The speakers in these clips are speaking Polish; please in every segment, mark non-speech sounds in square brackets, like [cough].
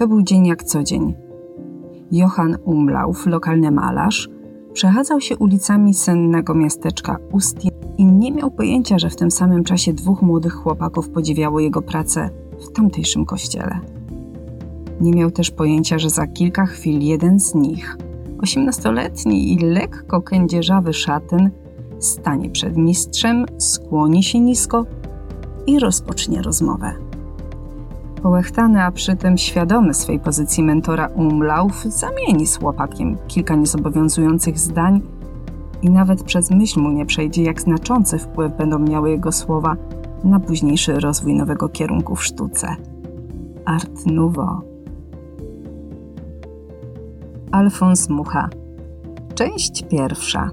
To był dzień jak co dzień. Johann Umlauf, lokalny malarz, przechadzał się ulicami sennego miasteczka Ustin i nie miał pojęcia, że w tym samym czasie dwóch młodych chłopaków podziwiało jego pracę w tamtejszym kościele. Nie miał też pojęcia, że za kilka chwil jeden z nich, osiemnastoletni i lekko kędzierzawy szatyn, stanie przed mistrzem, skłoni się nisko i rozpocznie rozmowę. Połechtany, a przy tym świadomy swej pozycji mentora Umlauf zamieni z chłopakiem kilka niezobowiązujących zdań i nawet przez myśl mu nie przejdzie, jak znaczący wpływ będą miały jego słowa na późniejszy rozwój nowego kierunku w sztuce. Art Nouveau. Alfons Mucha. Część pierwsza.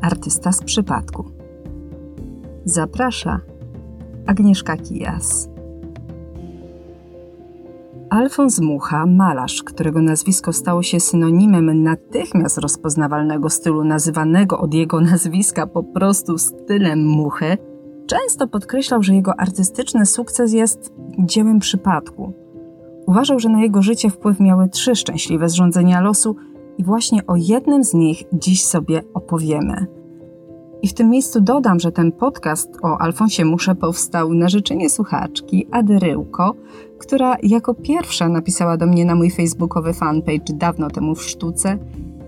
Artysta z przypadku. Zaprasza Agnieszka Kijas. Alfons Mucha, malarz, którego nazwisko stało się synonimem natychmiast rozpoznawalnego stylu nazywanego od jego nazwiska po prostu stylem muchy, często podkreślał, że jego artystyczny sukces jest dziełem przypadku. Uważał, że na jego życie wpływ miały trzy szczęśliwe zrządzenia losu i właśnie o jednym z nich dziś sobie opowiemy. I w tym miejscu dodam, że ten podcast o Alfonsie Musze powstał na życzenie słuchaczki Ady Ryłko, która jako pierwsza napisała do mnie na mój facebookowy fanpage dawno temu w sztuce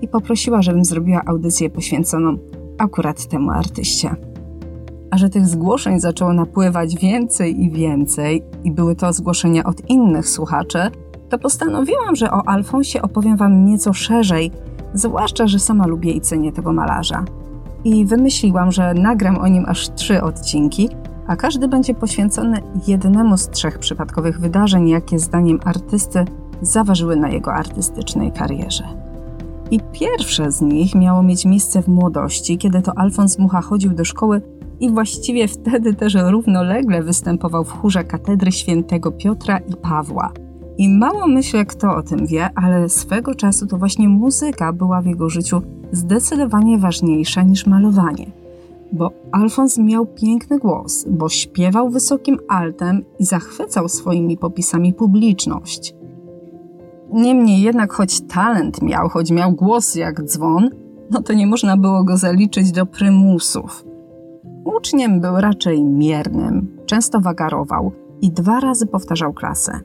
i poprosiła, żebym zrobiła audycję poświęconą akurat temu artyście. A że tych zgłoszeń zaczęło napływać więcej i więcej i były to zgłoszenia od innych słuchaczy, to postanowiłam, że o Alfonsie opowiem Wam nieco szerzej, zwłaszcza, że sama lubię i cenię tego malarza. I wymyśliłam, że nagram o nim aż trzy odcinki, a każdy będzie poświęcony jednemu z trzech przypadkowych wydarzeń, jakie zdaniem artysty zaważyły na jego artystycznej karierze. I pierwsze z nich miało mieć miejsce w młodości, kiedy to Alfons Mucha chodził do szkoły i właściwie wtedy też równolegle występował w chórze katedry świętego Piotra i Pawła. I mało myślę, kto o tym wie, ale swego czasu to właśnie muzyka była w jego życiu zdecydowanie ważniejsza niż malowanie. Bo Alfons miał piękny głos, bo śpiewał wysokim altem i zachwycał swoimi popisami publiczność. Niemniej jednak, choć talent miał, choć miał głos jak dzwon, no to nie można było go zaliczyć do prymusów. Uczniem był raczej miernym, często wagarował i dwa razy powtarzał klasę.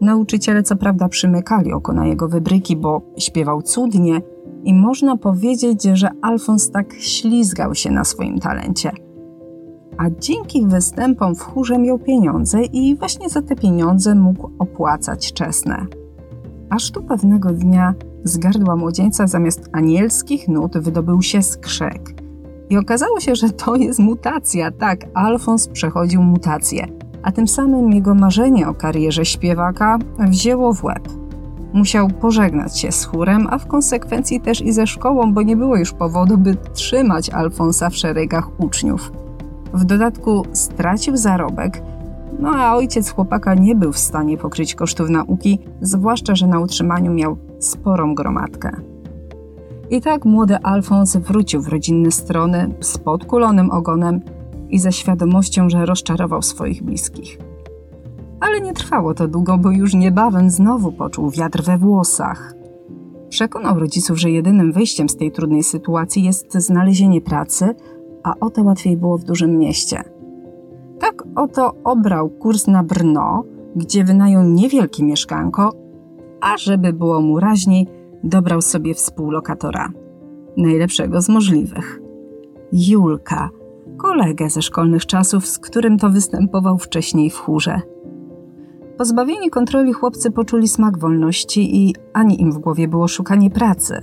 Nauczyciele co prawda przymykali oko na jego wybryki, bo śpiewał cudnie i można powiedzieć, że Alfons tak ślizgał się na swoim talencie. A dzięki występom w chórze miał pieniądze i właśnie za te pieniądze mógł opłacać czesne. Aż tu pewnego dnia z gardła młodzieńca zamiast anielskich nut wydobył się skrzek. I okazało się, że to jest mutacja. Tak, Alfons przechodził mutację, a tym samym jego marzenie o karierze śpiewaka wzięło w łeb. Musiał pożegnać się z chórem, a w konsekwencji też i ze szkołą, bo nie było już powodu, by trzymać Alfonsa w szeregach uczniów. W dodatku stracił zarobek, no a ojciec chłopaka nie był w stanie pokryć kosztów nauki, zwłaszcza, że na utrzymaniu miał sporą gromadkę. I tak młody Alfons wrócił w rodzinne strony z podkulonym ogonem i ze świadomością, że rozczarował swoich bliskich. Ale nie trwało to długo, bo już niebawem znowu poczuł wiatr we włosach. Przekonał rodziców, że jedynym wyjściem z tej trudnej sytuacji jest znalezienie pracy, a o to łatwiej było w dużym mieście. Tak oto obrał kurs na Brno, gdzie wynajął niewielkie mieszkanko, a żeby było mu raźniej, dobrał sobie współlokatora. Najlepszego z możliwych. Julka, kolegę ze szkolnych czasów, z którym to występował wcześniej w chórze. Pozbawieni kontroli chłopcy poczuli smak wolności i ani im w głowie było szukanie pracy.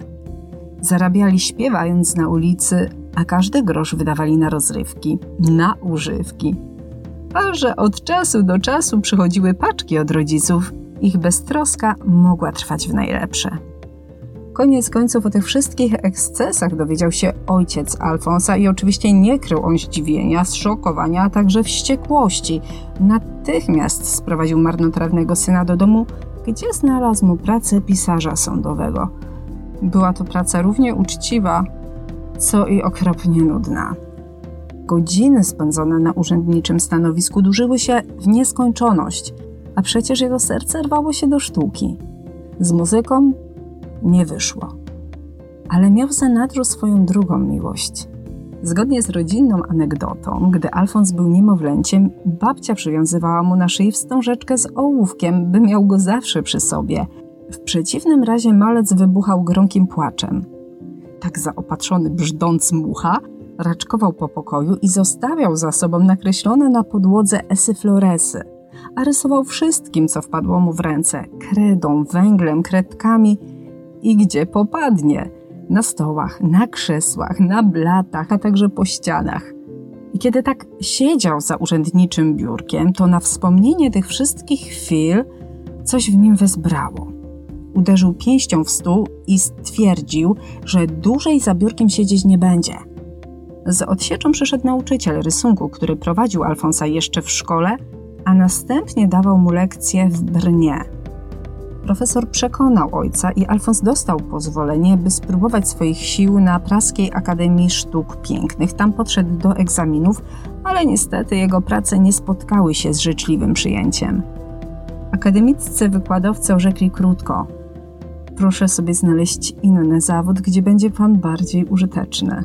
Zarabiali śpiewając na ulicy, a każdy grosz wydawali na rozrywki, na używki. A że od czasu do czasu przychodziły paczki od rodziców, ich beztroska mogła trwać w najlepsze. Koniec końców o tych wszystkich ekscesach dowiedział się ojciec Alfonsa i oczywiście nie krył on zdziwienia, zszokowania, a także wściekłości. Natychmiast sprowadził marnotrawnego syna do domu, gdzie znalazł mu pracę pisarza sądowego. Była to praca równie uczciwa, co i okropnie nudna. Godziny spędzone na urzędniczym stanowisku dłużyły się w nieskończoność – a przecież jego serce rwało się do sztuki. Z muzyką nie wyszło. Ale miał zanadrzu swoją drugą miłość. Zgodnie z rodzinną anegdotą, gdy Alfons był niemowlęciem, babcia przywiązywała mu na szyi wstążeczkę z ołówkiem, by miał go zawsze przy sobie. W przeciwnym razie malec wybuchał gromkim płaczem. Tak zaopatrzony brzdąc mucha, raczkował po pokoju i zostawiał za sobą nakreślone na podłodze esy floresy, a rysował wszystkim, co wpadło mu w ręce kredą, węglem, kredkami i gdzie popadnie na stołach, na krzesłach, na blatach, a także po ścianach. I kiedy tak siedział za urzędniczym biurkiem, to na wspomnienie tych wszystkich chwil coś w nim wezbrało. Uderzył pięścią w stół i stwierdził, że dłużej za biurkiem siedzieć nie będzie – z odsieczą przyszedł nauczyciel rysunku, który prowadził Alfonsa jeszcze w szkole, a następnie dawał mu lekcje w Brnie. Profesor przekonał ojca i Alfons dostał pozwolenie, by spróbować swoich sił na Praskiej Akademii Sztuk Pięknych. Tam podszedł do egzaminów, ale niestety jego prace nie spotkały się z życzliwym przyjęciem. Akademiccy wykładowcy orzekli krótko: Proszę sobie znaleźć inny zawód, gdzie będzie pan bardziej użyteczny.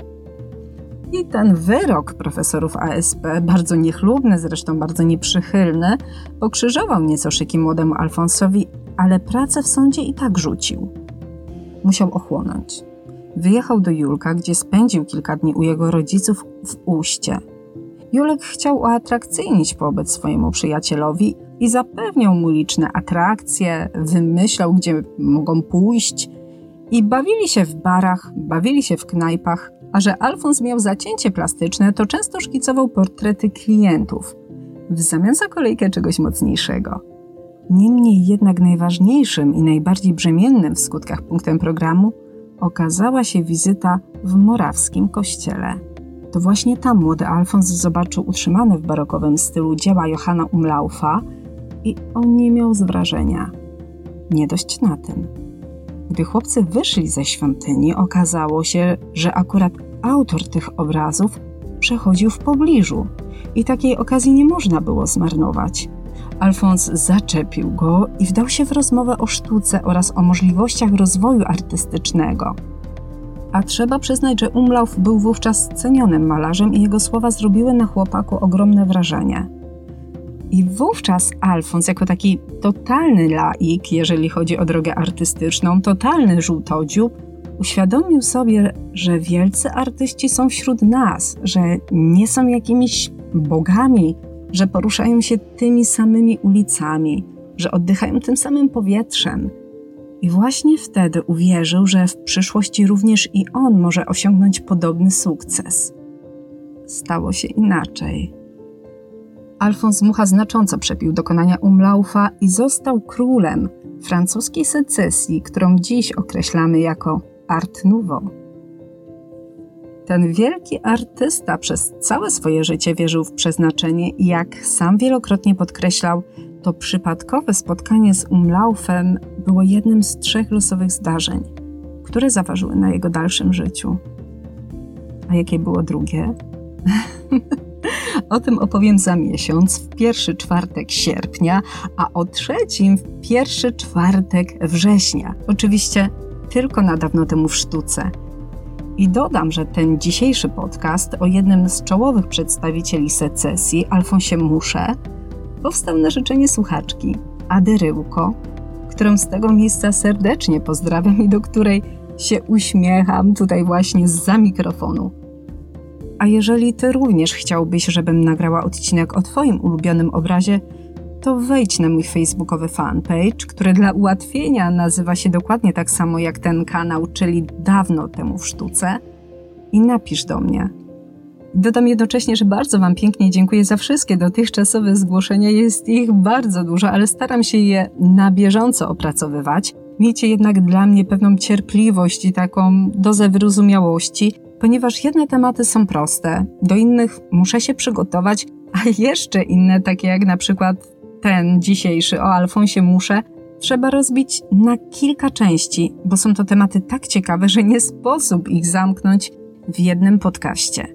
I ten wyrok profesorów ASP, bardzo niechlubny, zresztą bardzo nieprzychylny, pokrzyżował nieco szyki młodemu Alfonsowi, ale pracę w sądzie i tak rzucił. Musiał ochłonąć. Wyjechał do Julka, gdzie spędził kilka dni u jego rodziców w Uście. Julek chciał uatrakcyjnić pobyt swojemu przyjacielowi i zapewniał mu liczne atrakcje, wymyślał, gdzie mogą pójść i bawili się w barach, bawili się w knajpach, a że Alfons miał zacięcie plastyczne, to często szkicował portrety klientów w zamian za kolejkę czegoś mocniejszego. Niemniej jednak najważniejszym i najbardziej brzemiennym w skutkach punktem programu okazała się wizyta w morawskim kościele. To właśnie tam młody Alfons zobaczył utrzymane w barokowym stylu dzieła Johanna Umlaufa i on nie miał z wrażenia. Nie dość na tym. Gdy chłopcy wyszli ze świątyni, okazało się, że akurat autor tych obrazów przechodził w pobliżu i takiej okazji nie można było zmarnować. Alfons zaczepił go i wdał się w rozmowę o sztuce oraz o możliwościach rozwoju artystycznego. A trzeba przyznać, że Umlauf był wówczas cenionym malarzem i jego słowa zrobiły na chłopaku ogromne wrażenie. I wówczas Alfons, jako taki totalny laik, jeżeli chodzi o drogę artystyczną, totalny żółtodziób, uświadomił sobie, że wielcy artyści są wśród nas, że nie są jakimiś bogami, że poruszają się tymi samymi ulicami, że oddychają tym samym powietrzem. I właśnie wtedy uwierzył, że w przyszłości również i on może osiągnąć podobny sukces. Stało się inaczej. Alfons Mucha znacząco przepił dokonania Umlaufa i został królem francuskiej secesji, którą dziś określamy jako Art Nouveau. Ten wielki artysta przez całe swoje życie wierzył w przeznaczenie i jak sam wielokrotnie podkreślał, to przypadkowe spotkanie z Umlaufem było jednym z trzech losowych zdarzeń, które zaważyły na jego dalszym życiu. A jakie było drugie? [laughs] O tym opowiem za miesiąc, w pierwszy czwartek sierpnia, a o trzecim w pierwszy czwartek września. Oczywiście tylko na dawno temu w sztuce. I dodam, że ten dzisiejszy podcast o jednym z czołowych przedstawicieli secesji, Alfonsie Musze, powstał na życzenie słuchaczki Ady Ryłko, którą z tego miejsca serdecznie pozdrawiam i do której się uśmiecham tutaj właśnie za mikrofonu. A jeżeli Ty również chciałbyś, żebym nagrała odcinek o Twoim ulubionym obrazie, to wejdź na mój facebookowy fanpage, który dla ułatwienia nazywa się dokładnie tak samo jak ten kanał, czyli dawno temu w sztuce, i napisz do mnie. Dodam jednocześnie, że bardzo Wam pięknie dziękuję za wszystkie dotychczasowe zgłoszenia. Jest ich bardzo dużo, ale staram się je na bieżąco opracowywać. Miejcie jednak dla mnie pewną cierpliwość i taką dozę wyrozumiałości, ponieważ jedne tematy są proste, do innych muszę się przygotować, a jeszcze inne, takie jak na przykład ten dzisiejszy o Alfonsie Muszę, trzeba rozbić na kilka części, bo są to tematy tak ciekawe, że nie sposób ich zamknąć w jednym podcaście.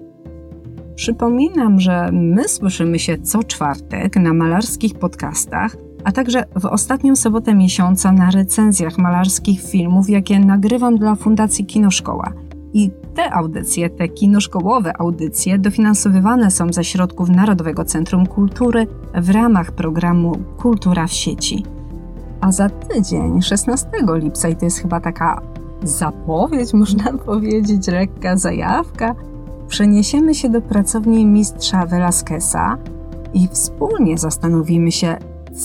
Przypominam, że my słyszymy się co czwartek na malarskich podcastach, a także w ostatnią sobotę miesiąca na recenzjach malarskich filmów, jakie nagrywam dla Fundacji Kinoszkoła. I te audycje, te kinoszkołowe audycje, dofinansowywane są ze środków Narodowego Centrum Kultury w ramach programu Kultura w sieci. A za tydzień, 16 lipca, i to jest chyba taka zapowiedź, [laughs] można powiedzieć, lekka zajawka, przeniesiemy się do pracowni mistrza Velasqueza i wspólnie zastanowimy się,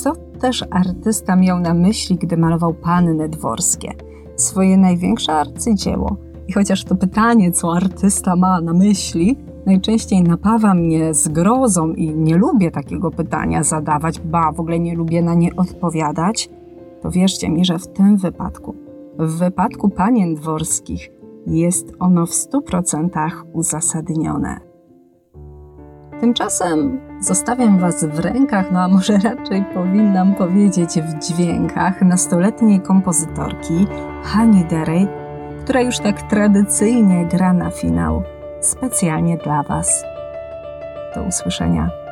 co też artysta miał na myśli, gdy malował panny dworskie, swoje największe arcydzieło. I chociaż to pytanie, co artysta ma na myśli, najczęściej napawa mnie zgrozą i nie lubię takiego pytania zadawać, ba, w ogóle nie lubię na nie odpowiadać, to wierzcie mi, że w tym wypadku, w wypadku panien dworskich, jest ono w stu procentach uzasadnione. Tymczasem zostawiam Was w rękach, no a może raczej powinnam powiedzieć w dźwiękach nastoletniej kompozytorki Hani Derej, która już tak tradycyjnie gra na finał specjalnie dla Was. Do usłyszenia.